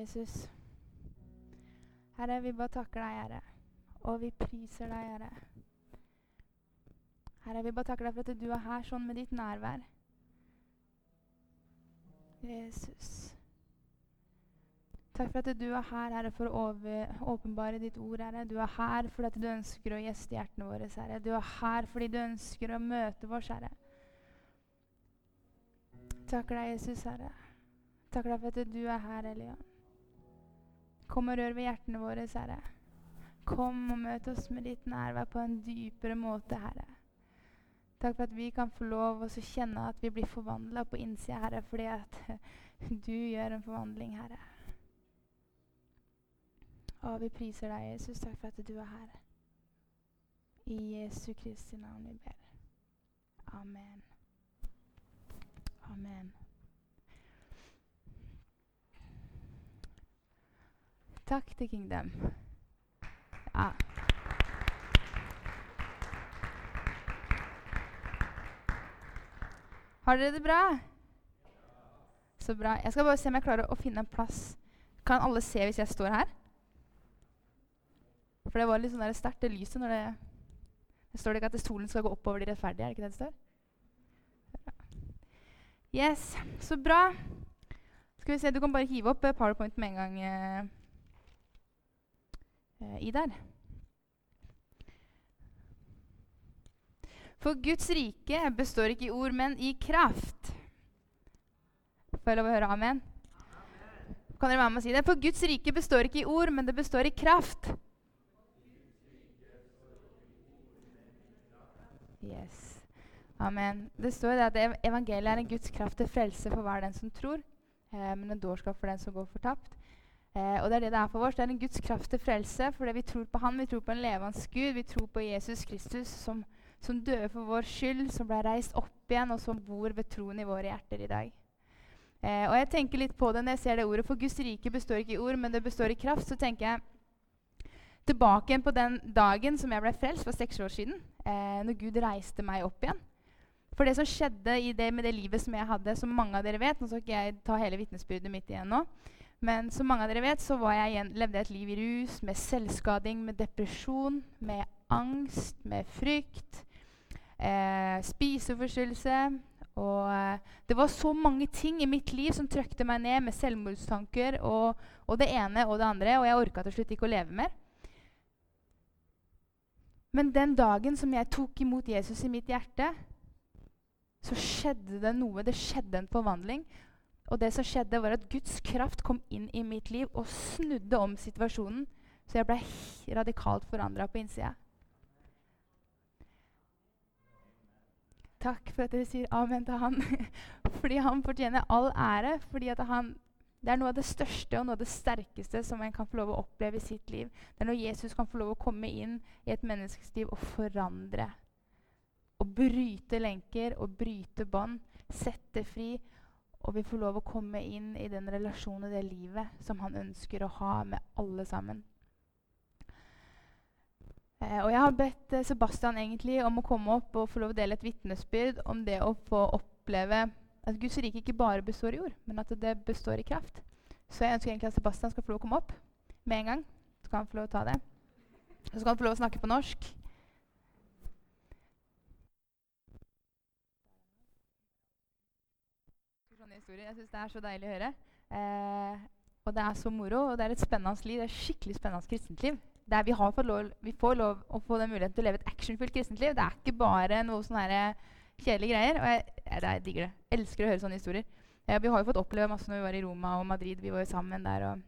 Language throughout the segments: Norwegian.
Jesus. Herre, vi bare takker deg, Herre. Og vi priser deg, Herre. Herre, vi bare takker deg for at du er her sånn med ditt nærvær. Jesus. Takk for at du er her, Herre, for å åpenbare ditt ord, Herre. Du er her fordi du ønsker å gjeste hjertene våre, Herre. Du er her fordi du ønsker å møte oss, Herre. Takker deg, Jesus, Herre. Takker deg for at du er her, Elian. Kom og rør ved hjertene våre, Herre. Kom og møt oss med ditt nærvær på en dypere måte, Herre. Takk for at vi kan få lov å kjenne at vi blir forvandla på innsida, Herre, fordi at du gjør en forvandling, Herre. Og vi priser deg, Jesus. Takk for at du er her. I Jesu Kristi navn vi ber. Amen. Amen. Takk til Kingdom. Ja. Har dere det bra? Så bra. Jeg skal bare se om jeg klarer å finne en plass. Kan alle se hvis jeg står her? For det var litt sånn sterkt, det lyset, når det Det står det ikke at solen skal gå oppover de rettferdige? Er det ikke det det står? Yes, så bra. Skal vi se, Du kan bare hive opp powerpoint med en gang, eh, eh, Idar. For Guds rike består ikke i ord, men i kraft. Får jeg lov å høre amen? Kan dere være med og si det? For Guds rike består ikke i ord, men det består i kraft. Yes. Amen. Det står at evangeliet er en Guds kraft til frelse for hver den som tror, eh, men en dårskap for den som går fortapt. Eh, og Det er det det er for oss. Det er en Guds kraft til frelse fordi vi tror på Han. Vi tror på en levende Gud. Vi tror på Jesus Kristus som, som døde for vår skyld, som ble reist opp igjen, og som bor ved troen i våre hjerter i dag. Eh, og jeg tenker litt på det når jeg ser det ordet, for Guds rike består ikke i ord, men det består i kraft. Så tenker jeg tilbake igjen på den dagen som jeg ble frelst for seks år siden, eh, når Gud reiste meg opp igjen. For det som skjedde det, med det livet som jeg hadde, som mange av dere vet Nå skal ikke jeg ta hele vitnesbyrdet mitt igjen nå. Men som mange av dere vet, så jeg igjen, levde jeg et liv i rus, med selvskading, med depresjon, med angst, med frykt, eh, spiseforstyrrelse. Og eh, det var så mange ting i mitt liv som trøkte meg ned, med selvmordstanker og, og det ene og det andre. Og jeg orka til slutt ikke å leve mer. Men den dagen som jeg tok imot Jesus i mitt hjerte, så skjedde det noe. Det skjedde en forvandling. Og det som skjedde, var at Guds kraft kom inn i mitt liv og snudde om situasjonen. Så jeg ble radikalt forandra på innsida. Takk for at dere sier amen til han. fordi han fortjener all ære. fordi han, Det er noe av det største og noe av det sterkeste som en kan få lov å oppleve i sitt liv. Det er når Jesus kan få lov å komme inn i et menneskes liv og forandre å bryte lenker og bryte bånd, sette fri. Og vi får lov å komme inn i den relasjonen, det livet, som han ønsker å ha med alle sammen. Eh, og jeg har bedt eh, Sebastian egentlig om å komme opp og få lov å dele et vitnesbyrd om det å få oppleve at Guds rike ikke bare består i ord, men at det består i kraft. Så jeg ønsker egentlig at Sebastian skal få lov å komme opp med en gang. Så kan han få lov å ta det. Så kan han få lov å snakke på norsk. Historie. Jeg syns det er så deilig å høre. Eh, og det er så moro, og det er et spennende liv. Det er et skikkelig spennende kristent liv. Vi, lov, vi, får lov å få den muligheten til å leve et actionfullt kristent liv. Det er ikke bare noe sånne kjedelige greier. Og jeg, jeg, jeg digger det. Elsker å høre sånne historier. Eh, vi har jo fått oppleve masse når vi var i Roma og Madrid. Vi var jo sammen der, og,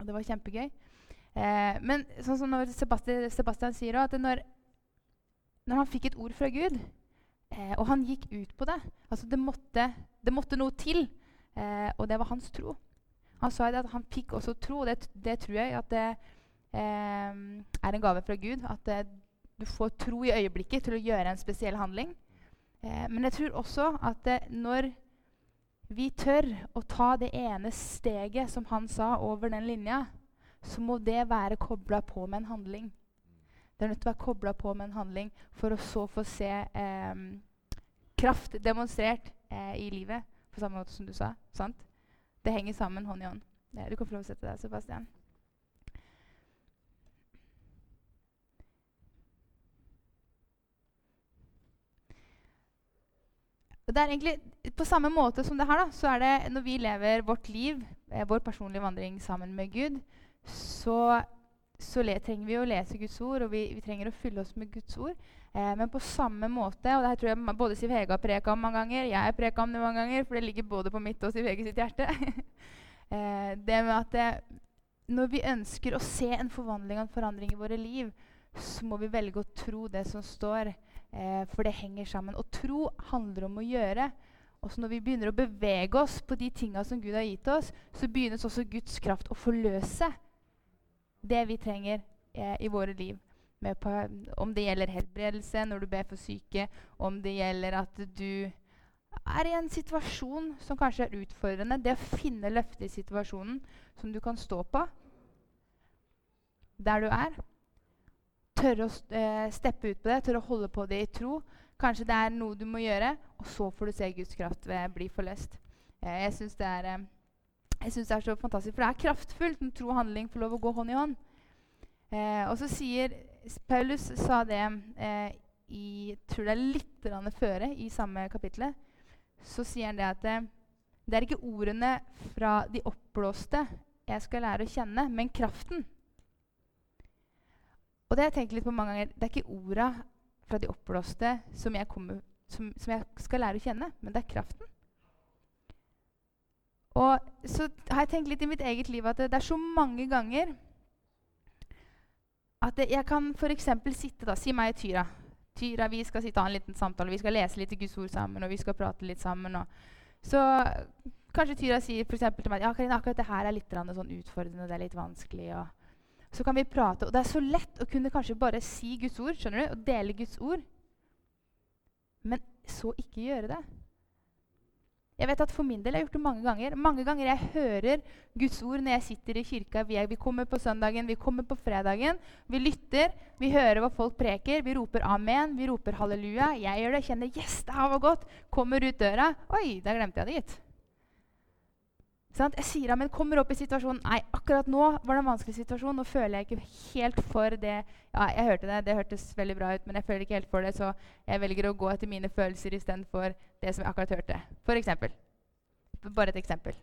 og det var kjempegøy. Eh, men sånn som Sebastian, Sebastian sier at når, når han fikk et ord fra Gud, eh, og han gikk ut på det altså det måtte det måtte noe til, eh, og det var hans tro. Han sa at han fikk også tro, og det, det tror jeg at det eh, er en gave fra Gud. At eh, du får tro i øyeblikket til å gjøre en spesiell handling. Eh, men jeg tror også at eh, når vi tør å ta det ene steget, som han sa, over den linja, så må det være kobla på med en handling. Det er nødt til å være kobla på med en handling for å så få se eh, kraft demonstrert eh, i livet. På samme måte som du sa. sant? Det henger sammen hånd i hånd. Du kan få lov å sette deg, Sebastian. Det er egentlig På samme måte som det her, da, så er det når vi lever vårt liv, eh, vår personlige vandring sammen med Gud, så, så trenger vi å lese Guds ord, og vi, vi, trenger å fylle oss med Guds ord. Eh, men på samme måte, og det her tror jeg både Siv Hege har preka om mange ganger, jeg har preka om det mange ganger, for det ligger både på mitt og Siv Hege sitt hjerte. eh, det med at det, når vi ønsker å se en forvandling og en forandring i våre liv, så må vi velge å tro det som står. Eh, for det henger sammen. Og tro handler om å gjøre. Og så når vi begynner å bevege oss på de tinga som Gud har gitt oss, så begynnes også Guds kraft å forløse det vi trenger eh, i våre liv. På, om det gjelder helbredelse når du ber for syke, om det gjelder at du er i en situasjon som kanskje er utfordrende. Det å finne løftet i situasjonen som du kan stå på der du er tørre å eh, steppe ut på det, tørre å holde på det i tro. Kanskje det er noe du må gjøre, og så får du se Guds kraft bli forløst. Eh, jeg syns det, eh, det, er så fantastisk, for det er kraftfullt når tro og handling får lov å gå hånd i hånd. Eh, og så sier Paulus sa det eh, i tror det er litt føre i samme kapittel. Så sier han det at eh, det er ikke ordene fra de oppblåste jeg skal lære å kjenne, men kraften og det har jeg tenkt litt på mange ganger. Det er ikke orda fra de oppblåste som jeg, kommer, som, som jeg, skal lære å kjenne, men det er kraften. Og så har jeg tenkt litt i mitt eget liv at det, det er så mange ganger at det, jeg kan f.eks. sitte da, Si meg Tyra. Tyra, vi skal sitte og ha en liten samtale, vi skal lese litt i Guds ord sammen, og vi skal prate litt sammen. Så kanskje Tyra sier for til meg ja, Karina, akkurat det her er litt sånn utfordrende, det er litt vanskelig. så kan vi prate. Og det er så lett å kunne kanskje bare si Guds ord skjønner du, og dele Guds ord. Men så ikke gjøre det. Jeg vet at For min del jeg har gjort det mange ganger. Mange ganger jeg hører Guds ord når jeg sitter i kirka. Vi, er, kommer på søndagen, vi kommer på fredagen. Vi lytter, vi hører hva folk preker. Vi roper amen, vi roper halleluja. Jeg gjør det, kjenner 'yes, det her var godt'. Kommer ut døra. Oi, da glemte jeg det, gitt. Sant? Jeg sier men kommer opp i situasjonen Nei, akkurat nå var det en vanskelig situasjon. Nå føler jeg ikke helt for det. Ja, jeg hørte det, det hørtes veldig bra ut, men jeg føler ikke helt for det, så jeg velger å gå etter mine følelser istedenfor det som jeg akkurat hørte. For eksempel. Bare et eksempel.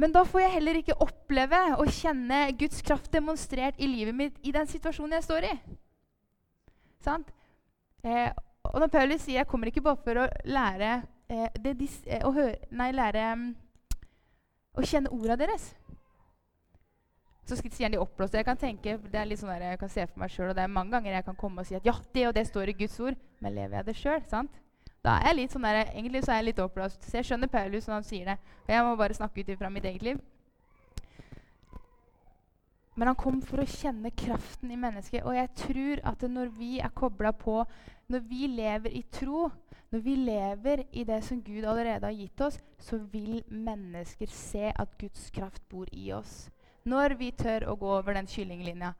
Men da får jeg heller ikke oppleve og kjenne Guds kraft demonstrert i livet mitt i den situasjonen jeg står i. Sant? Eh, og når Paulus sier 'jeg kommer ikke bare for å lære eh, det, eh, å høre, nei, lære å kjenne orda deres. Så sier han de oppblåste. Jeg kan tenke, det er litt sånn der, jeg kan se for meg selv, og det er mange ganger jeg kan komme og si at ja, det og det står i Guds ord, men lever jeg det sjøl? Da er jeg litt sånn der, Egentlig så er jeg litt oppblåst. Så jeg skjønner Paulus når han sier det. Og jeg må bare snakke ut fra mitt eget liv. Men han kom for å kjenne kraften i mennesket. Og jeg tror at når vi er kobla på, når vi lever i tro, når vi lever i det som Gud allerede har gitt oss, så vil mennesker se at Guds kraft bor i oss. Når vi tør å gå over den kyllinglinja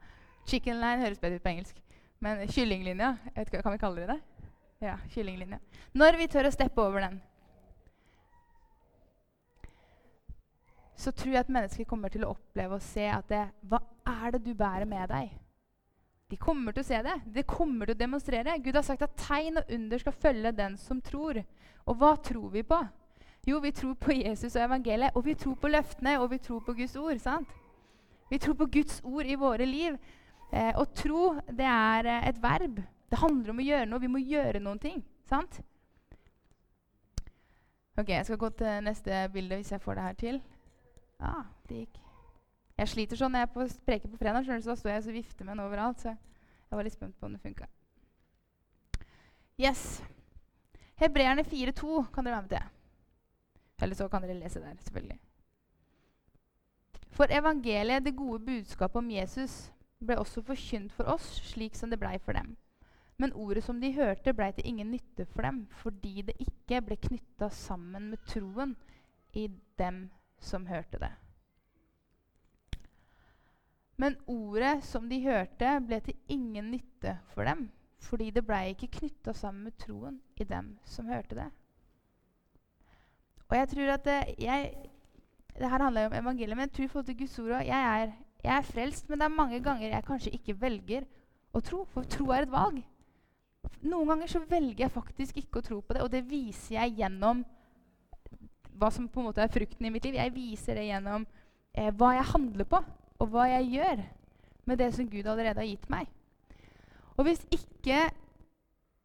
Chicken line høres bedre ut på engelsk. Men kyllinglinja, kan vi kalle det det? Ja, kyllinglinja. Når vi tør å steppe over den, så tror jeg at mennesker kommer til å oppleve og se at det, Hva er det du bærer med deg? De kommer til å se det. De kommer til å demonstrere. Gud har sagt at tegn og under skal følge den som tror. Og hva tror vi på? Jo, vi tror på Jesus og evangeliet, og vi tror på løftene, og vi tror på Guds ord. sant? Vi tror på Guds ord i våre liv. Eh, og tro, det er eh, et verb. Det handler om å gjøre noe. Vi må gjøre noen ting. sant? Ok, Jeg skal gå til neste bilde hvis jeg får det her til. Ja, det gikk. Jeg sliter sånn når jeg preker på fredag, så da står jeg og vifter med den overalt. Så jeg var litt spent på om det funka. Yes. Hebreerne 4,2 kan dere være med til. Eller så kan dere lese der, selvfølgelig. For evangeliet, det gode budskapet om Jesus, ble også forkynt for oss, slik som det blei for dem. Men ordet som de hørte, blei til ingen nytte for dem, fordi det ikke ble knytta sammen med troen i dem som hørte det. Men ordet som de hørte, ble til ingen nytte for dem, fordi det blei ikke knytta sammen med troen i dem som hørte det. Og jeg tror at det, jeg, det her handler jo om evangeliet, men jeg tror i forhold til Guds ord jeg er, jeg er frelst, men det er mange ganger jeg kanskje ikke velger å tro, for tro er et valg. Noen ganger så velger jeg faktisk ikke å tro på det, og det viser jeg gjennom hva som på en måte er frukten i mitt liv. Jeg viser det gjennom eh, hva jeg handler på, og hva jeg gjør med det som Gud allerede har gitt meg. Og hvis ikke,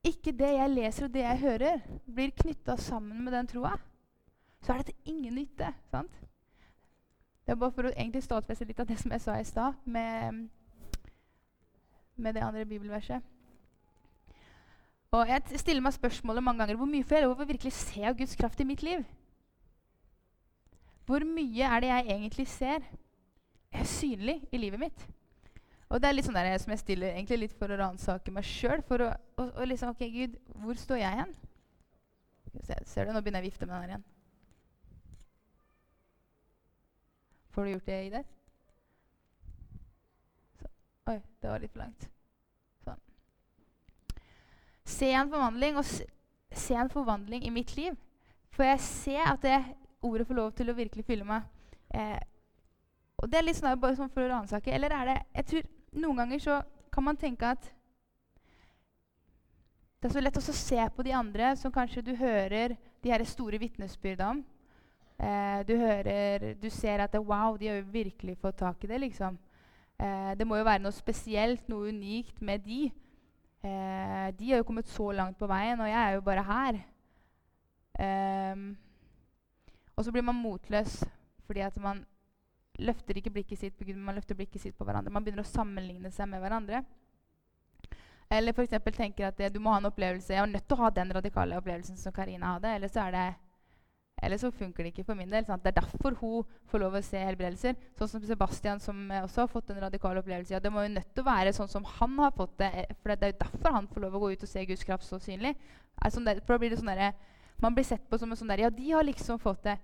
ikke det jeg leser og det jeg hører, blir knytta sammen med den troa, så er det til ingen nytte. sant? Det er bare for å egentlig stadfeste litt av det som jeg sa i stad, med, med det andre bibelverset. Og Jeg stiller meg spørsmålet mange ganger hvor mye får jeg lov å virkelig se av Guds kraft i mitt liv? Hvor mye er det jeg egentlig ser er synlig i livet mitt? Og det er litt sånn der, som jeg stiller egentlig litt for å ransake meg sjøl. For å, liksom, ok, Gud, hvor står jeg hen? Ser du, Nå begynner jeg å vifte med den her igjen. Får du gjort det, Ida? Oi, det var litt for langt. Sånn. Se en forvandling, og se, se en forvandling i mitt liv. For jeg ser at det ordet får lov til å virkelig fylle meg. Eh, og det er litt sånn bare sånn for å ransake. Eller er det jeg tror Noen ganger så kan man tenke at det er så lett å se på de andre som kanskje du hører de her store vitnesbyrda om. Eh, du hører, du ser at det, wow, de har jo virkelig fått tak i det. liksom. Eh, det må jo være noe spesielt, noe unikt med de. Eh, de har jo kommet så langt på veien, og jeg er jo bare her. Eh, og så blir man motløs fordi at man løfter ikke blikket sitt på Gud, men man løfter blikket sitt på hverandre. Man begynner å sammenligne seg med hverandre. Eller f.eks. tenker at det, du må ha en opplevelse. Jeg er nødt til å ha den radikale opplevelsen som Karina hadde. Eller så, det, eller så funker det ikke for min del. Sant? Det er derfor hun får lov å se helbredelser. Sånn som Sebastian, som også har fått en radikal opplevelse. Ja, det må jo nødt til å være sånn som han har fått det. Eh, for det er jo derfor han får lov å gå ut og se Guds kraft så synlig. Altså, for da blir det sånn der, man blir sett på som en sånn der Ja, de har liksom fått det.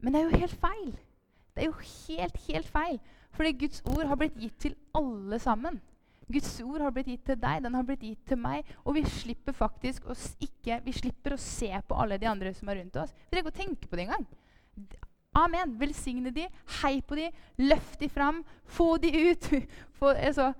Men det er jo helt feil. Det er jo helt, helt feil. Fordi Guds ord har blitt gitt til alle sammen. Guds ord har blitt gitt til deg, den har blitt gitt til meg. Og vi slipper faktisk å, ikke, vi slipper å se på alle de andre som er rundt oss. Vi trenger ikke å tenke på det engang. Amen. Velsigne de, hei på de, løft de fram, få de ut. Få, altså,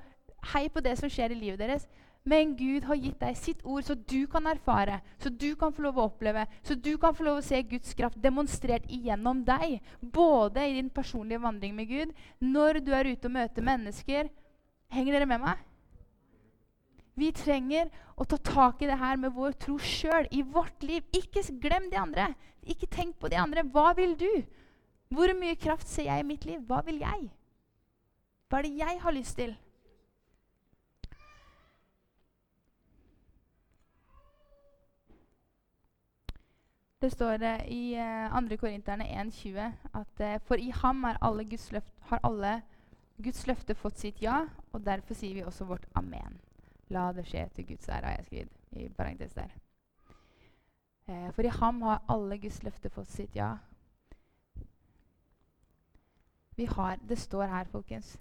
hei på det som skjer i livet deres. Men Gud har gitt deg sitt ord, så du kan erfare, så du kan få lov å oppleve, så du kan få lov å se Guds kraft demonstrert igjennom deg. Både i din personlige vandring med Gud, når du er ute og møter mennesker. Henger dere med meg? Vi trenger å ta tak i det her med vår tro sjøl i vårt liv. Ikke glem de andre. Ikke tenk på de andre. Hva vil du? Hvor mye kraft ser jeg i mitt liv? Hva vil jeg? Hva er det jeg har lyst til? Det står uh, i uh, 2. Korinterne 1,20 at uh, for i ham alle løft, har alle Guds løfte fått sitt ja, og derfor sier vi også vårt amen. La det skje til Guds ære, har jeg skrevet i parentes der. Eh, for i ham har alle Guds løfte fått sitt ja. Vi har, Det står her, folkens.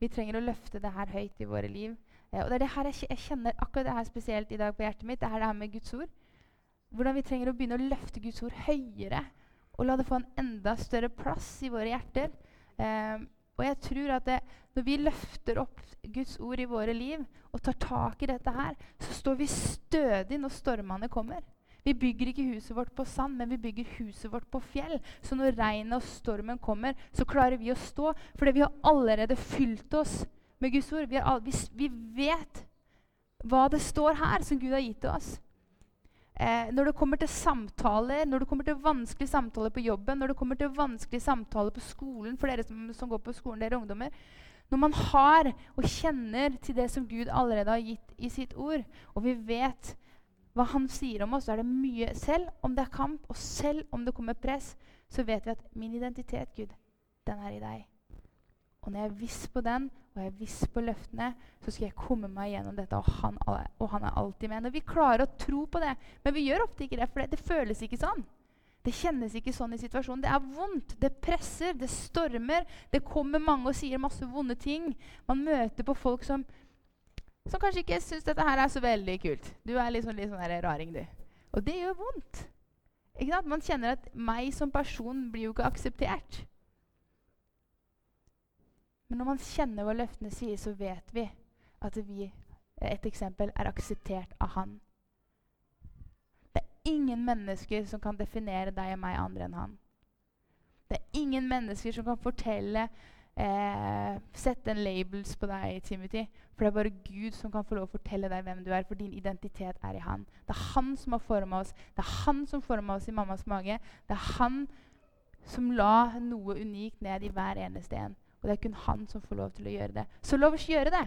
Vi trenger å løfte det her høyt i våre liv. Eh, og det er det her jeg, jeg, kjenner akkurat det her spesielt i dag på hjertet mitt. Det er det her med Guds ord. Hvordan vi trenger å begynne å løfte Guds ord høyere og la det få en enda større plass i våre hjerter. Eh, og jeg tror at det, når vi løfter opp Guds ord i våre liv og tar tak i dette her, så står vi stødig når stormene kommer. Vi bygger ikke huset vårt på sand, men vi bygger huset vårt på fjell. Så når regnet og stormen kommer, så klarer vi å stå, fordi vi har allerede fylt oss med Guds ord. Vi, all, vi, vi vet hva det står her, som Gud har gitt til oss. Eh, når det kommer til samtaler, når det kommer til vanskelige samtaler på jobben, når det kommer til vanskelige samtaler på skolen for dere som, som går på skolen, dere ungdommer Når man har og kjenner til det som Gud allerede har gitt i sitt ord, og vi vet hva han sier om oss, så er det mye Selv om det er kamp, og selv om det kommer press, så vet vi at min identitet, Gud, den er i deg. Og når jeg er viss på den, og jeg er viss på løftene, så skal jeg komme meg gjennom dette. Og han, og han er alltid med. Når vi klarer å tro på det, men vi gjør ofte ikke det, for det, det føles ikke sånn. Det kjennes ikke sånn i situasjonen. Det er vondt, det presser, det stormer. Det kommer mange og sier masse vonde ting. Man møter på folk som, som kanskje ikke syns dette her er så veldig kult. Du er litt sånn, litt sånn raring, du. Og det gjør vondt. Man kjenner at meg som person blir jo ikke akseptert. Men når man kjenner hva løftene sier, så vet vi at vi, et eksempel, er akseptert av Han. Det er ingen mennesker som kan definere deg og meg andre enn Han. Det er ingen mennesker som kan fortelle eh, Sette en labels på deg, Timothy. For det er bare Gud som kan få lov å fortelle deg hvem du er, for din identitet er i Han. Det er Han som har forma oss. Det er Han som forma oss i mammas mage. Det er Han som la noe unikt ned i hver eneste en. Og det er kun Han som får lov til å gjøre det. Så la oss gjøre det.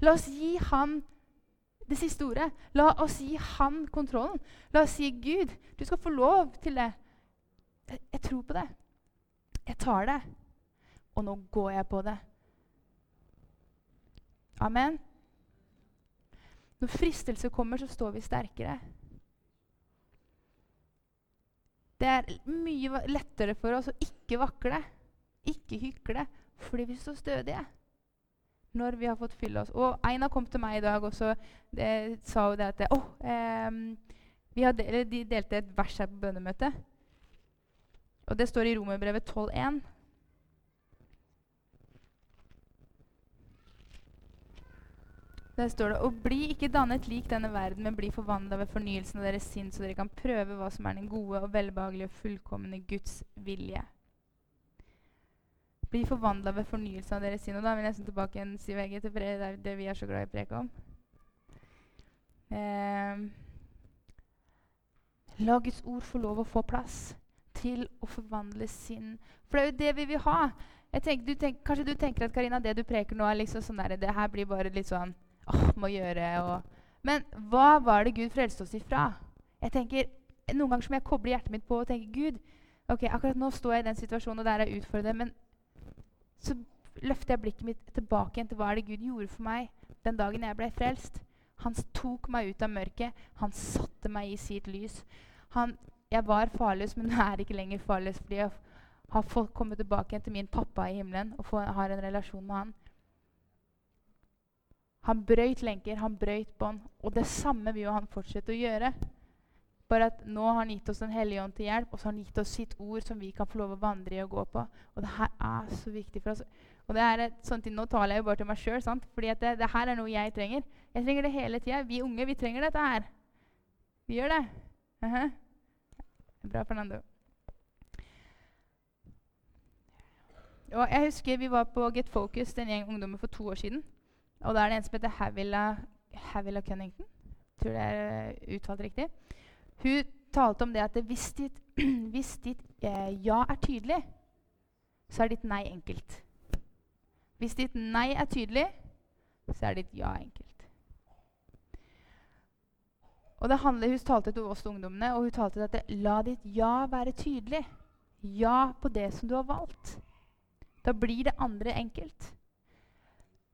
La oss gi Han det siste ordet. La oss gi Han kontrollen. La oss si, 'Gud, du skal få lov til det.' Jeg, jeg tror på det. Jeg tar det. Og nå går jeg på det. Amen. Når fristelse kommer, så står vi sterkere. Det er mye lettere for oss å ikke vakle, ikke hykle, fordi vi er så stødige når vi har fått fylle oss. Og Eina kom til meg i dag og så det, sa hun det at oh, eh, del, De delte et vers her på bønnemøtet. Og det står i Romerbrevet 12,1. Der står det Og bli ikke dannet lik denne verden, men bli forvandla ved fornyelsen av deres sinn, så dere kan prøve hva som er den gode og velbehagelige og fullkomne Guds vilje. Bli forvandla ved fornyelsen av deres sinn. Og da vil jeg nesten tilbake igjen Siv VG, til det det vi er så glad i å preke om. Eh, la Guds ord få lov å få plass til å forvandle sinn. For det er jo det vi vil ha. Tenker, tenker, kanskje du tenker at Karina, det du preker nå, er liksom sånn der, det her blir bare litt sånn åh, må gjøre. Og, men hva var det Gud frelste oss ifra? Jeg tenker, Noen ganger må jeg koble hjertet mitt på og tenke Gud, ok, akkurat nå står jeg i den situasjonen, og der er jeg utfordret. Men så løfter jeg blikket mitt tilbake igjen til hva er det Gud gjorde for meg den dagen jeg ble frelst. Han tok meg ut av mørket. Han satte meg i sitt lys. Han, jeg var farløs, men nå er ikke lenger farløs fordi jeg har fått komme tilbake igjen til min pappa i himmelen og få, har en relasjon med han. Han brøyt lenker, han brøyt bånd. Og det samme vil jo han fortsette å gjøre. Bare at nå har han gitt oss Den hellige ånd til hjelp, og så har han gitt oss sitt ord som vi kan få lov å vandre i og gå på. Og det her er så viktig for oss. Og det er et, sånt, Nå taler jeg jo bare til meg sjøl, fordi det, det, her er noe jeg trenger. Jeg trenger det hele tida. Vi unge vi trenger dette her. Vi gjør det. Uh -huh. Bra, Fernando. Og jeg husker Vi var på Get Focus, en gjeng ungdommer, for to år siden. Og da er det en som heter Havila, Havila Cunnington. Tror det er eh, uttalt riktig. Hun talte om det at hvis ditt, hvis ditt eh, ja er tydelig, så er ditt nei enkelt. Hvis ditt nei er tydelig, så er ditt ja enkelt. Og det handler, Hun talte til oss ungdommene, og hun talte at la ditt ja være tydelig. Ja på det som du har valgt. Da blir det andre enkelt.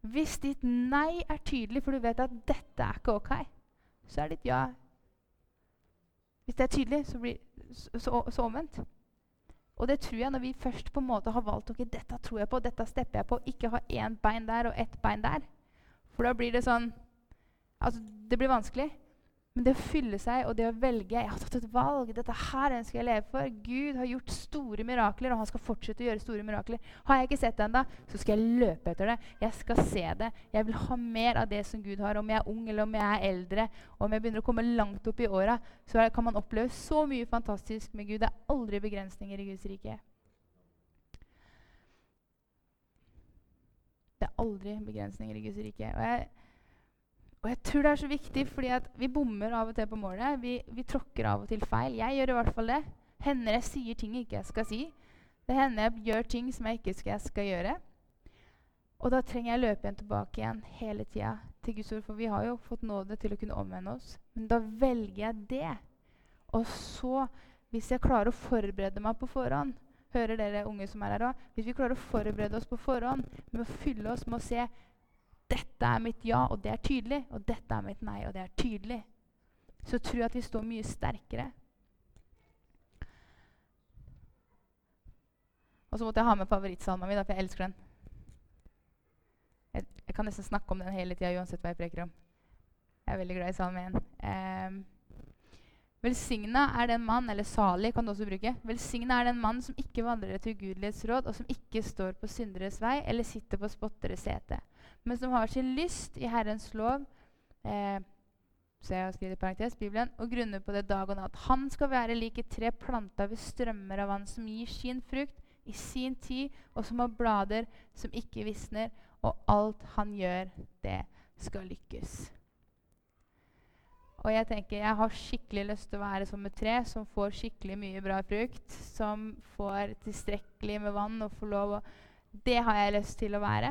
Hvis ditt nei er tydelig, for du vet at 'dette er ikke ok', så er ditt ja Hvis det er tydelig, så blir så, så omvendt. Og det tror jeg når vi først på en måte har valgt ok, dette tror jeg på, dette stepper jeg på, ikke ha én bein der og ett bein der. For da blir det sånn Altså, det blir vanskelig. Men det å fylle seg og det å velge Jeg har tatt et valg. Dette her ønsker jeg å leve for. Gud har gjort store mirakler, og han skal fortsette å gjøre store mirakler. Har jeg ikke sett det ennå, så skal jeg løpe etter det. Jeg skal se det. Jeg vil ha mer av det som Gud har. Om jeg er ung eller om jeg er eldre, og om jeg begynner å komme langt opp i åra, så kan man oppleve så mye fantastisk med Gud. Det er aldri begrensninger i Guds rike. Det er aldri begrensninger i Guds rike. Og jeg og jeg tror det er så viktig, fordi vi bommer av og til på målet. Vi, vi tråkker av og til feil. Jeg gjør i hvert fall det. Hender jeg sier ting jeg ikke skal si. Det hender jeg gjør ting som jeg ikke skal, skal gjøre. Og da trenger jeg løpe igjen tilbake igjen hele tida til Guds ord. For vi har jo fått nåde til å kunne omvende oss. Men da velger jeg det. Og så, hvis jeg klarer å forberede meg på forhånd Hører dere unge som er her òg? Hvis vi klarer å forberede oss på forhånd med å fylle oss med å se dette er mitt ja, og det er tydelig. Og dette er mitt nei, og det er tydelig. Så tror jeg at vi står mye sterkere. Og så måtte jeg ha med favorittsalma mi, for jeg elsker den. Jeg, jeg, kan nesten snakke om den hele tida uansett hva jeg preker om. Jeg er veldig glad i salme 1. Eh, Velsigna er den mann, eller salig kan du også bruke. Velsigna er den mann som ikke vandrer etter ugudelighetsråd, og som ikke står på synderes vei eller sitter på spotteres sete, men som har sin lyst i Herrens lov, eh, så jeg har skrevet i parentes, Bibelen, og grunner på det dag og natt. Han skal være lik et tre planta ved strømmer av vann, som gir sin frukt i sin tid, og som har blader som ikke visner, og alt han gjør, det skal lykkes. Og jeg tenker, jeg har skikkelig lyst til å være som et tre som får skikkelig mye bra frukt. Som får tilstrekkelig med vann og får lov å Det har jeg lyst til å være.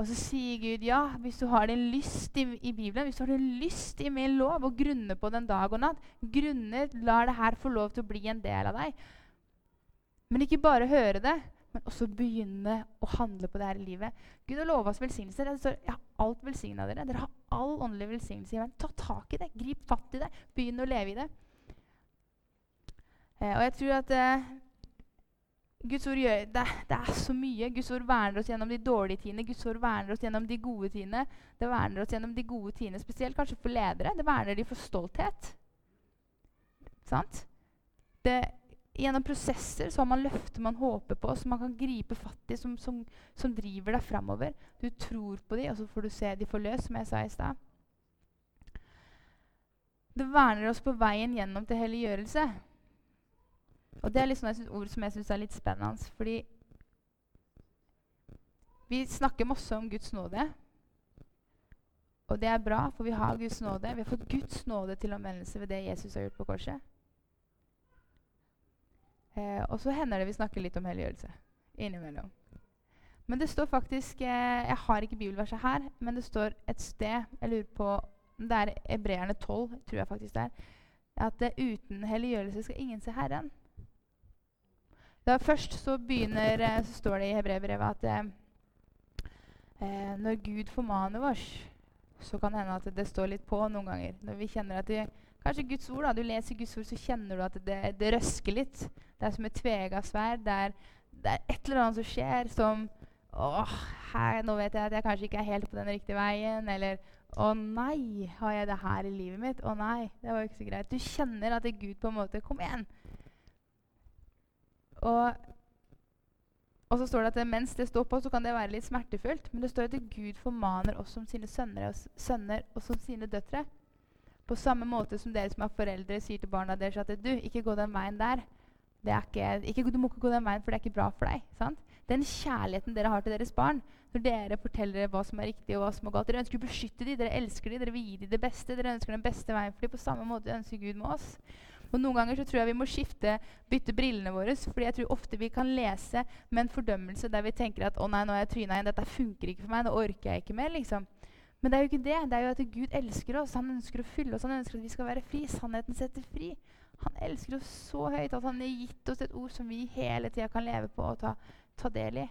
Og så sier Gud ja, hvis du har din lyst i, i Bibelen, hvis du har din lyst i min lov, og grunner på den dag og natt, grunner, lar det her få lov til å bli en del av deg. Men ikke bare høre det, men også begynne å handle på det her i livet. Gud har lova oss velsignelser. Jeg har alt velsigna dere. Dere har all åndelig velsignelse i verden. Ta tak i det. Grip fatt i det. Begynn å leve i det. Eh, og jeg tror at eh, Guds ord gjør, det, det, er så mye. Guds ord verner oss gjennom de dårlige tidene. Guds ord verner oss gjennom de gode tidene. Det verner oss gjennom de gode tidene, spesielt kanskje for ledere. Det verner de for stolthet. Sant? Det, gjennom prosesser så har man løfter man håper på, som man kan gripe fatt i, som, som, som driver deg framover. Du tror på dem, og så får du se de forløst, som jeg sa i stad. Det verner oss på veien gjennom til helliggjørelse. Og det er liksom et ord som jeg syns er litt spennende. Fordi vi snakker masse om Guds nåde. Og det er bra, for vi har Guds nåde. Vi har fått Guds nåde til omvendelse ved det Jesus har gjort på korset. Eh, og så hender det vi snakker litt om helliggjørelse innimellom. Men det står faktisk eh, Jeg har ikke bibelverset her, men det står et sted Jeg lurer på Det er Ebreerne 12, tror jeg faktisk det er. At eh, uten helliggjørelse skal ingen se Herren. Da først så begynner eh, Så står det i Hebrevbrevet at eh, eh, når Gud formaner oss, så kan det hende at det står litt på noen ganger. Når vi kjenner at vi, Kanskje Guds ord, da, du leser Guds ord, så kjenner du at det, det røsker litt. Det er som et tvega sverd. Det, det, er et eller annet som skjer som Åh, her, nå vet jeg at jeg kanskje ikke er helt på den riktige veien. Eller Å nei, har jeg det her i livet mitt? Å nei, det var jo ikke så greit. Du kjenner at det er Gud på en måte Kom igjen! Og, og så står det at mens det står på, så kan det være litt smertefullt. Men det står at Gud formaner oss som sine sønner og, sønner og som sine døtre. På samme måte som dere som er foreldre, sier til barna deres at du, ikke gå den veien der ikke, ikke, du må ikke gå den veien, for det er ikke bra for deg. Sant? Den kjærligheten dere har til deres barn, når dere forteller hva som er riktig og hva som er galt Dere ønsker å beskytte dem, dere elsker dem, dere vil gi dem det beste. Dere ønsker den beste veien for dem. På samme måte ønsker Gud med oss. Og Noen ganger så tror jeg vi må skifte, bytte brillene våre. fordi jeg tror ofte vi kan lese med en fordømmelse der vi tenker at å nei, nå er jeg tryna igjen, dette funker ikke for meg, nå orker jeg ikke mer. liksom. Men det er jo ikke det. Det er jo at Gud elsker oss. Han ønsker å fylle oss. Han ønsker at vi skal være fri. Sannheten setter fri. Han elsker oss så høyt at han har gitt oss et ord som vi hele tida kan leve på og ta, ta del i.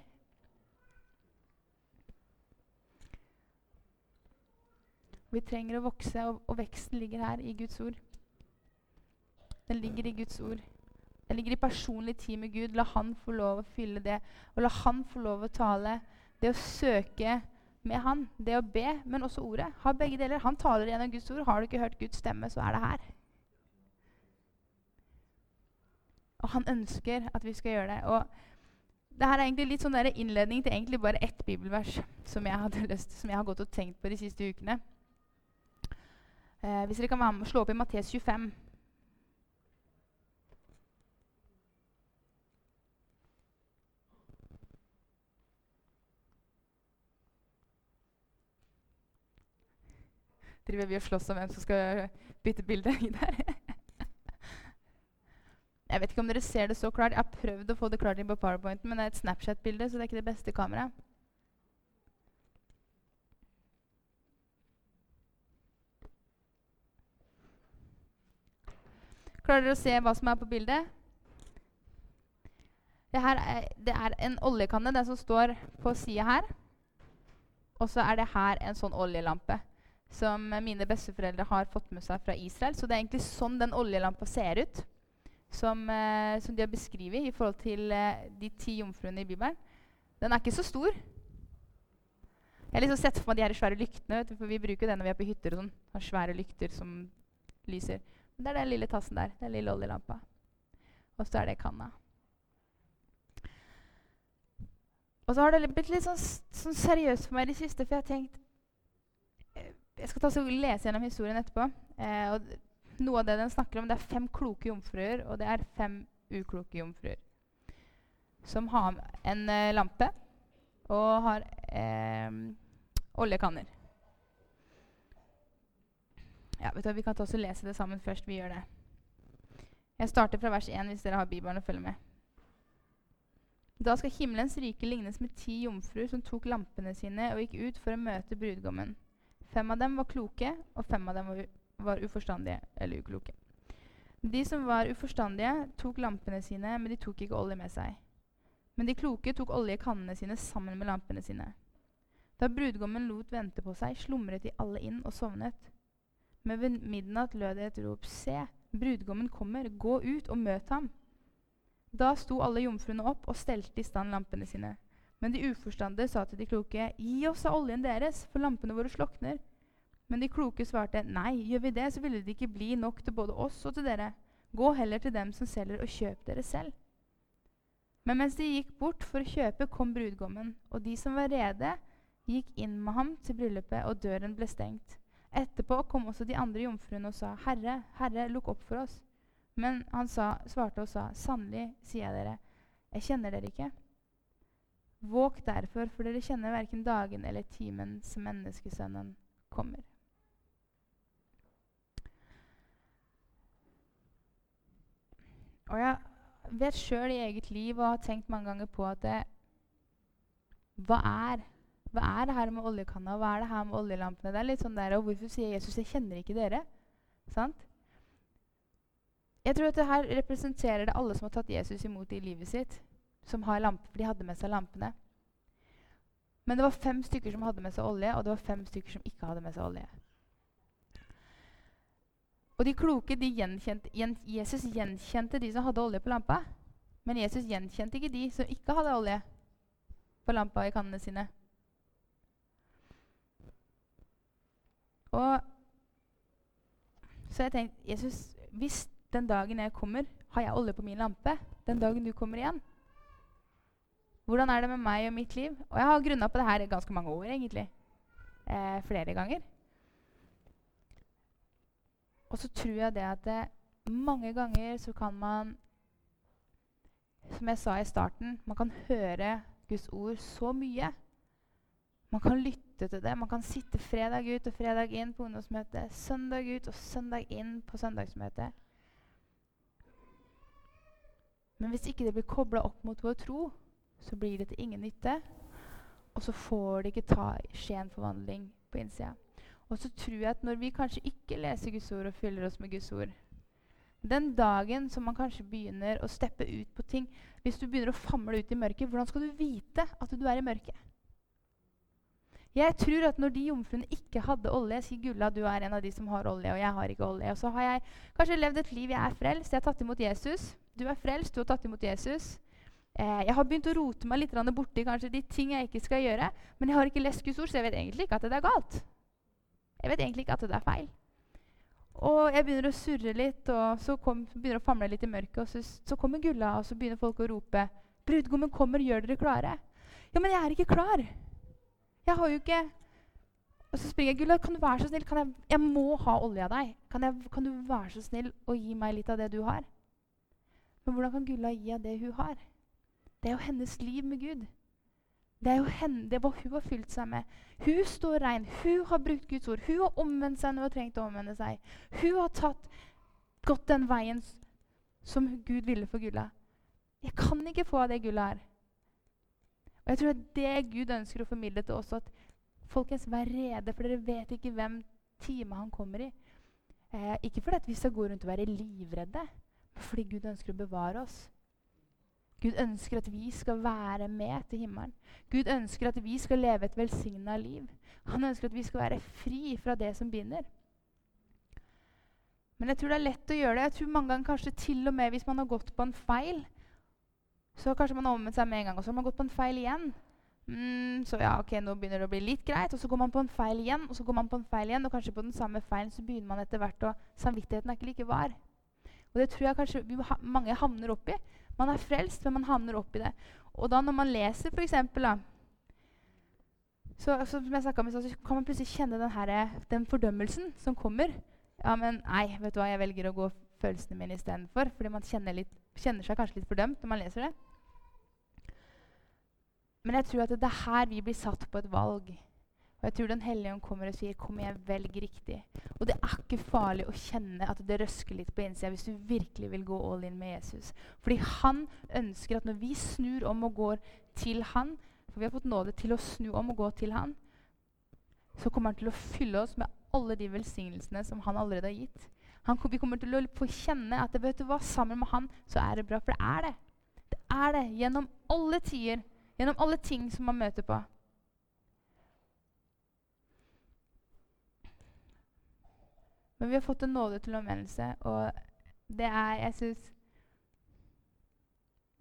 Vi trenger å vokse, og, og, veksten ligger her i Guds ord. Den ligger i Guds ord. Den ligger i personlig tid med Gud. La Han få lov å fylle det, og la Han få lov å tale. Det å søke med Han, det å be, men også ordet. Ha begge deler. Han taler gjennom Guds ord. Har du ikke hørt Guds stemme, så er det her. Og han ønsker at vi skal gjøre det. Og det her er egentlig litt sånn innledning til egentlig bare ett bibelvers som jeg, hadde lyst, som jeg har gått og tenkt på de siste ukene. Eh, hvis dere kan være med og slå opp i Mattes 25. Driver vi og slåss om hvem som skal bytte bilde? Jeg vet ikke om dere ser det så klart. Jeg har prøvd å få det klart inn på powerpointen, men det er et Snapchat-bilde, så det er ikke det beste kameraet. Klarer dere å se hva som er på bildet? Det, er, det er en oljekanne, den som står på sida her. Og så er det her en sånn oljelampe som mine besteforeldre har fått med seg fra Israel. Så det er egentlig sånn den oljelampa ser ut som, eh, som de har beskrevet i forhold til eh, de ti jomfruene i Bibelen, den er ikke så stor. Jeg har liksom sett for meg de her svære lyktene, for vi bruker det når vi er på hytter. og sånn, Svære lykter som lyser. Det er den lille tassen der. Den lille oljelampa. Og så er det kanna. Og så har det blitt litt sånn, sånn seriøst for meg i det siste, for jeg har tenkt Jeg skal ta så lese gjennom historien etterpå. Eh, og noe av det den snakker om, det er fem kloke jomfruer, og det er fem ukloke jomfruer. Som har en eh, lampe og har eh, oljekanner. Ja, vet du, Vi kan ta oss og lese det sammen først. Vi gjør det. Jeg starter fra vers 1 hvis dere har Bibelen og følger med. Da skal himmelens rike lignes med ti jomfruer som tok lampene sine og gikk ut for å møte brudgommen. Fem av dem var kloke, og fem av dem var, var uforstandige eller ukloke. De som var uforstandige, tok lampene sine, men de tok ikke olje med seg. Men de kloke tok olje i kannene sine sammen med lampene sine. Da brudgommen lot vente på seg, slumret de alle inn og sovnet. Men ved midnatt lød det et rop, Se, brudgommen kommer, gå ut og møt ham. Da sto alle jomfruene opp og stelte i stand lampene sine. Men de uforstande sa til de kloke, Gi oss av oljen deres, for lampene våre slokner. Men de kloke svarte, Nei, gjør vi det, så ville det ikke bli nok til både oss og til dere. Gå heller til dem som selger, og kjøp dere selv. Men mens de gikk bort for å kjøpe, kom brudgommen, og de som var rede, gikk inn med ham til bryllupet, og døren ble stengt. Etterpå kom også de andre jomfruene og sa, Herre, Herre, lukk opp for oss. Men han sa, svarte og sa, 'Sannelig, sier jeg dere, jeg kjenner dere ikke.' Våg derfor, for dere kjenner verken dagen eller timen som menneskesønnen kommer. Og jeg vet sjøl i eget liv og har tenkt mange ganger på at det, hva er hva er det her med oljekanna? Hva er det her med oljelampene? Det er litt sånn der, og Hvorfor sier Jesus 'jeg kjenner ikke dere'? Sant? Jeg tror at det her representerer det alle som har tatt Jesus imot i livet sitt. Som har lampe, for de hadde med seg lampene. Men det var fem stykker som hadde med seg olje, og det var fem stykker som ikke hadde med seg olje. Og de kloke de gjenkjente, gjen, Jesus gjenkjente de som hadde olje på lampa. Men Jesus gjenkjente ikke de som ikke hadde olje på lampa i kannene sine. Og så jeg tenkte Jesus, hvis den dagen jeg kommer, har jeg olje på min lampe. Den dagen du kommer igjen. Hvordan er det med meg og mitt liv? Og jeg har grunna på det her ganske mange år, egentlig. Eh, flere ganger. Og så tror jeg det at det, mange ganger så kan man Som jeg sa i starten, man kan høre Guds ord så mye. Man kan lytte til det. Man kan sitte fredag ut og fredag inn på ungdomsmøte, søndag ut og søndag inn på søndagsmøte. Men hvis ikke det blir kobla opp mot vår tro, så blir det til ingen nytte. Og så får det ikke ta, skje forvandling på innsida. Og så tror jeg at når vi kanskje ikke leser Guds ord og fyller oss med Guds ord Den dagen som man kanskje begynner å steppe ut på ting Hvis du begynner å famle ut i mørket, hvordan skal du vite at du er i mørket? Jeg tror at når de jomfruene ikke hadde olje sier Gulla, du er en av de som har olje, og jeg har ikke olje. Og så har jeg kanskje levd et liv jeg er frelst. Jeg har tatt imot Jesus. Du er frelst, du har tatt imot Jesus. Eh, jeg har begynt å rote meg litt borti kanskje de ting jeg ikke skal gjøre. Men jeg har ikke lest Guds ord, så jeg vet egentlig ikke at det er galt. Jeg vet egentlig ikke at det er feil. Og jeg begynner å surre litt, og så kom, begynner å famle litt i mørket. Og så, så, kommer Gulla, og så begynner folk å rope 'Brudgommen kommer, gjør dere klare.' Ja, men jeg er ikke klar. Jeg har jo ikke Og så springer jeg. 'Gulla, kan du være så snill? Jeg, jeg, må ha olje av deg. Kan, jeg, kan du være så snill å gi meg litt av det du har?' Men hvordan kan Gulla gi av det hun har? Det er jo hennes liv med Gud. Det er jo henne, det er hva hun har fylt seg med. Hun står rein. Hun har brukt Guds ord. Hun har omvendt seg når hun har trengt å omvende seg. Hun har tatt, gått den veien som Gud ville for Gulla. Jeg kan ikke få av det Gulla her. Og jeg tror at det Gud ønsker å formidle til oss, at folkens, vær rede, for dere vet ikke hvem time han kommer i. Eh, ikke fordi vi skal gå rundt og være livredde, men fordi Gud ønsker å bevare oss. Gud ønsker at vi skal være med til himmelen. Gud ønsker at vi skal leve et velsigna liv. Han ønsker at vi skal være fri fra det som binder. Men jeg tror det er lett å gjøre det. Jeg tror mange ganger kanskje til og med hvis man har gått på en feil, så kanskje man har omvendt seg med en gang, og så har man gått på en feil igjen. Mm, så ja, ok, nå begynner det å bli litt greit. Og så går man på en feil igjen, og så går man på en feil igjen, og kanskje på den samme feilen så begynner man etter hvert å Samvittigheten er ikke like var. Og det tror jeg kanskje vi, mange havner oppi. Man er frelst, men man havner oppi det. Og da når man leser, eksempel, så, så, så kan man plutselig kjenne den, her, den fordømmelsen som kommer. Ja, men nei, vet du hva, jeg velger å gå følelsene mine istedenfor. Fordi man kjenner, litt, kjenner, seg kanskje litt fordømt når man leser det. Men jeg tror at det er her vi blir satt på et valg. Og jeg tror Den hellige ånd kommer og sier 'kom igjen, velg riktig'. Og det er ikke farlig å kjenne at det røsker litt på innsida hvis du virkelig vil gå all in med Jesus. Fordi han ønsker at når vi snur om og går til han, for vi har fått nåde til å snu om og gå til han, så kommer han til å fylle oss med alle de velsignelsene som han allerede har gitt. Han, vi kommer til å få kjenne at vet du hva, sammen med han så er det bra. For det er det. Det er det gjennom alle tider. Gjennom alle ting som man møter på. Men vi har fått en nåde til omvendelse, og det er Jeg syns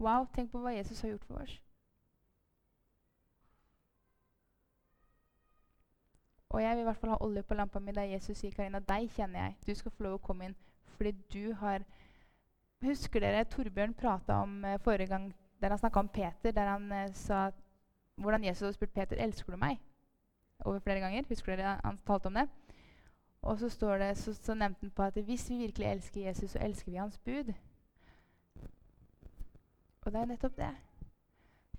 Wow, tenk på hva Jesus har gjort for oss. Og jeg vil i hvert fall ha olje på lampa mi der Jesus sier, 'Karina, deg kjenner jeg. Du skal få lov å komme inn.' Fordi du har Husker dere Torbjørn prata om eh, forrige gang der han snakka om Peter, der han eh, sa hvordan Jesus hadde spurt Peter 'Elsker du meg?' over flere ganger. Husker dere han talte om det? Og så, står det, så, så nevnte han på at hvis vi virkelig elsker Jesus, så elsker vi hans bud. Og det er nettopp det.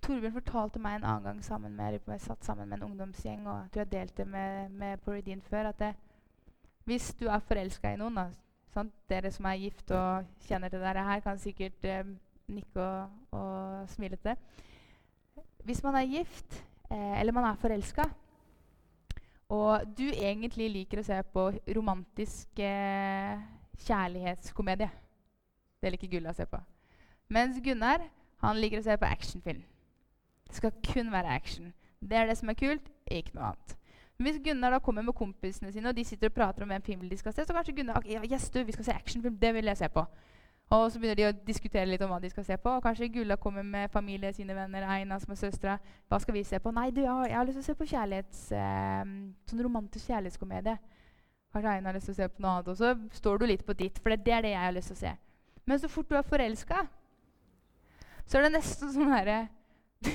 Torbjørn fortalte meg en annen gang sammen med, jeg satt sammen med en ungdomsgjeng og jeg tror jeg delte med, med Poridin før, at det, hvis du er forelska i noen da, sant? Dere som er gift og kjenner til dette her, kan sikkert eh, nikke og, og smile til det. Hvis man er gift, eh, eller man er forelska, og du egentlig liker å se på romantisk eh, kjærlighetskomedie Det liker Gulla å se på. Mens Gunnar han liker å se på actionfilm. Det skal kun være action. Det er det som er kult, ikke noe annet. Men hvis Gunnar da kommer med kompisene sine, og de sitter og prater om en film de skal se, så kanskje Gunnar ja, yes, du, vi skal se actionfilm, det vil jeg se på. Og så begynner de å diskutere litt om hva de skal se på. Og kanskje Gulla kommer med familie, sine venner, Eina som er søstera. Hva skal vi se på? Nei, du, jeg har lyst til å se på kjærlighets, eh, sånn romantisk kjærlighetskomedie. Kanskje Eina har lyst til å se på noe annet. Og så står du litt på ditt, for det er det jeg har lyst til å se. Men så fort du er forelska, så er det nesten sånn herre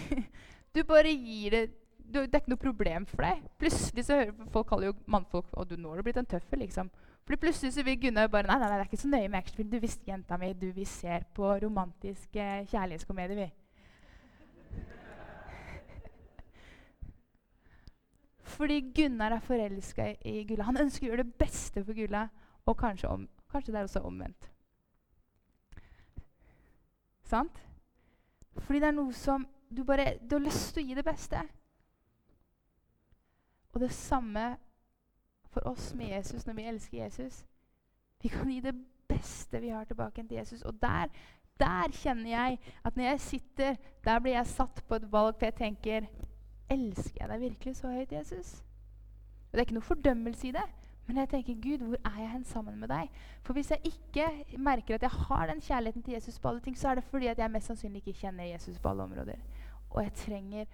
Du bare gir det du, Det er ikke noe problem for deg. Plutselig så hører folk kaller jo mannfolk og du, nå har du blitt en tøffel, liksom. Fordi plutselig så vil Gunnar bare nei, nei, nei, det er ikke så nøye med actionfilm. Du visste, jenta mi, du, vi ser på romantiske kjærlighetskomedier, vi. Fordi Gunnar er forelska i Gulla. Han ønsker å gjøre det beste for Gulla. Og kanskje, om, kanskje det er også omvendt. Sant? Fordi det er noe som du bare Du har lyst til å gi det beste. Og det samme for oss med Jesus når vi elsker Jesus. Vi kan gi det beste vi har tilbake til Jesus. Og der, der kjenner jeg at når jeg sitter, der blir jeg satt på et valg, for jeg tenker Elsker jeg deg virkelig så høyt, Jesus? Og Det er ikke noe fordømmelse i det. Men jeg tenker, Gud, hvor er jeg hen sammen med deg? For hvis jeg ikke merker at jeg har den kjærligheten til Jesus på alle ting, så er det fordi at jeg mest sannsynlig ikke kjenner Jesus på alle områder. Og jeg trenger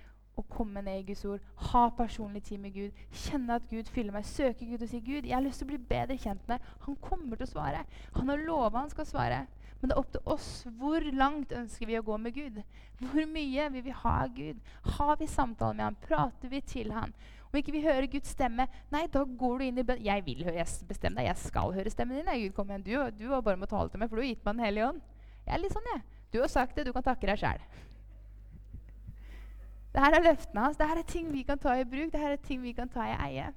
å komme ned i Guds ord, ha personlig tid med Gud, kjenne at Gud fyller meg, søke Gud og si Gud, jeg har lyst til å bli bedre kjent med. Han kommer til å svare. Han har lova han skal svare. Men det er opp til oss. Hvor langt ønsker vi å gå med Gud? Hvor mye vil vi ha av Gud? Har vi samtale med ham? Prater vi til ham? Om ikke vi hører Guds stemme, nei, da går du inn i bønn. Jeg vil høre, jeg deg, jeg skal høre stemmen din. Nei, Gud, kom igjen. Du, du har bare må tale til meg, for du har gitt meg Den hellige ånd. Jeg er litt sånn, jeg. Du har sagt det, du kan takke deg sjæl. Dette er løftene hans. Dette er ting vi kan ta i bruk. Dette er ting vi kan ta i eie.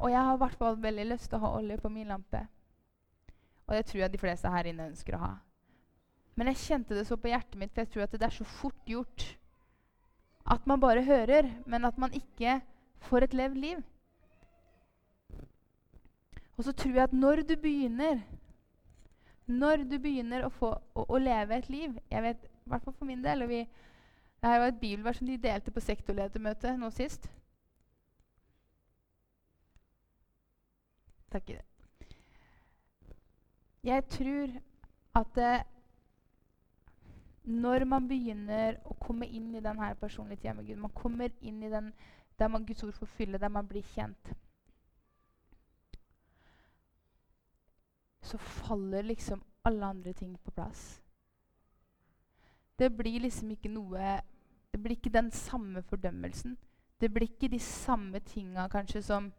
Og jeg har i hvert fall veldig lyst til å ha olje på min lampe. Og det tror jeg de fleste her inne ønsker å ha. Men jeg kjente det så på hjertet mitt, for jeg tror at det er så fort gjort at man bare hører, men at man ikke får et levd liv. Og så tror jeg at når du begynner når du begynner å, få, å, å leve et liv Jeg vet, i for min del og vi, Det her var et bibelvers som de delte på sektorledermøtet nå sist. Takk i det. Jeg tror at det, når man begynner å komme inn i denne personlige tida med Gud, man kommer inn i den der man Guds ord får fylle, der man blir kjent, så faller liksom alle andre ting på plass. Det blir liksom ikke noe Det blir ikke den samme fordømmelsen. Det blir ikke de samme tinga kanskje som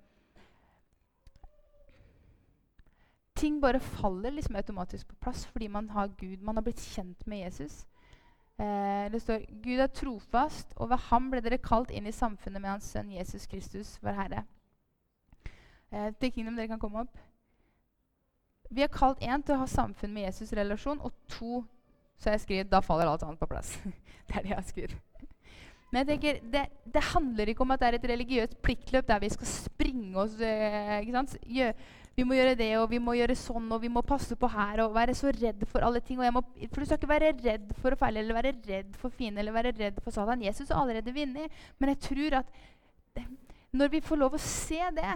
Ting bare faller liksom automatisk på plass fordi man har Gud. Man har blitt kjent med Jesus. Eh, det står Gud er trofast, og ved ham ble dere kalt inn i samfunnet med hans sønn Jesus Kristus, vår Herre. Eh, Kingdom, dere kan komme opp. Vi er kalt én til å ha samfunn med Jesus-relasjon, og to så jeg skriver, da faller alt annet på plass. det er det jeg har skrevet. Men jeg tenker, det, det, handler ikke om at det er et religiøst pliktløp der vi skal springe oss eh, ikke sant? Gjør, Vi må gjøre det, og vi må gjøre sånn, og vi må passe på her og være så redd for alle ting. Må, for du skal ikke være redd for å feile eller være redd for fienden eller være redd for Satan. Jesus har allerede vunnet. Men jeg tror at når vi får lov å se det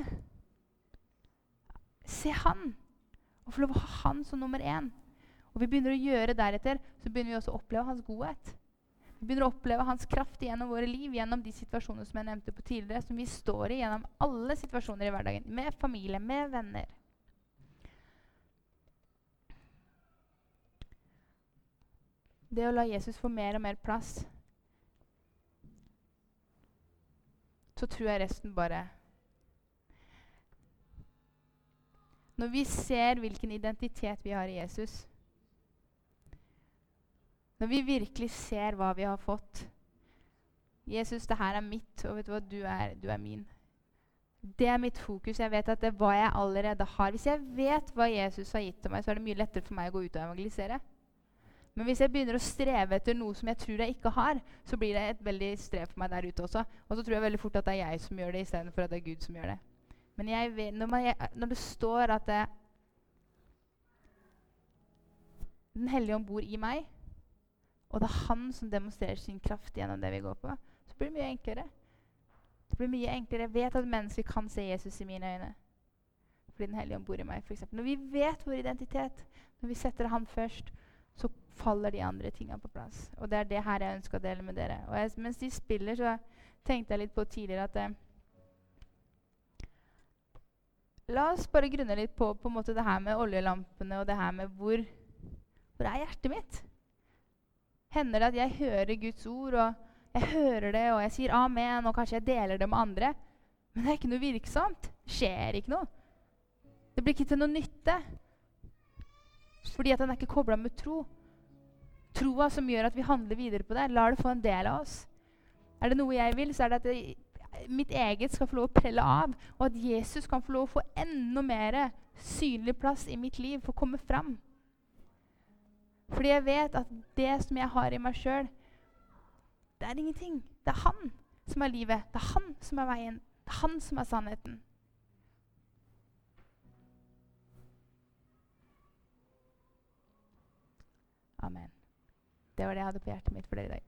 Se han, og få lov å ha han som nummer én og vi begynner å gjøre deretter, så begynner vi også å oppleve hans godhet. Vi begynner å oppleve hans kraft gjennom våre liv, gjennom de situasjonene som jeg nevnte på tidligere, som vi står i gjennom alle situasjoner i hverdagen. Med familie, med venner. Det å la Jesus få mer og mer plass, så tror jeg resten bare Når vi ser hvilken identitet vi har i Jesus, når vi virkelig ser hva vi har fått. Jesus, det her er mitt, og vet du hva, du er, du er min. Det er mitt fokus. Jeg vet at det er hva jeg allerede har. Hvis jeg vet hva Jesus har gitt til meg, så er det mye lettere for meg å gå ut og evangelisere. Men hvis jeg begynner å streve etter noe som jeg tror jeg ikke har, så blir det et veldig strev for meg der ute også. Og så tror jeg veldig fort at det er jeg som gjør det, istedenfor at det er Gud som gjør det. Men vet, når, man, når, det står at det, Den hellige ånd bor i meg, og det er han som demonstrerer sin kraft gjennom det vi går på, så blir det mye enklere. Det blir mye enklere. Jeg vet at mennesker kan se Jesus i mine øyne. Fordi Den hellige ånd bor i meg. Eksempel. når vi vet vår identitet, når vi setter Han først, så faller de andre tingene på plass. Og det er det her jeg ønsker å dele med dere. Og jeg, mens de spiller, så tenkte jeg litt på tidligere at eh, La oss bare grunne litt på, på det her med oljelampene og det her med hvor, hvor er hjertet mitt? hender det at jeg hører Guds ord, og jeg hører det, og jeg sier amen, og kanskje jeg deler det med andre. Men det er ikke noe virksomt. Det skjer ikke noe. Det blir ikke til noe nytte. Fordi at den er ikke kobla med tro. Troa som gjør at vi handler videre på det. Lar det få en del av oss. Er det noe jeg vil, så er det at det, mitt eget skal få lov å prelle av, og at Jesus kan få lov å få enda mer synlig plass i mitt liv, for å komme fram. Fordi jeg vet at det som jeg har i meg sjøl, det er ingenting. Det er han som er livet. Det er han som er veien. Det er han som er sannheten. Amen. Det var det jeg hadde på hjertet mitt for dere i dag.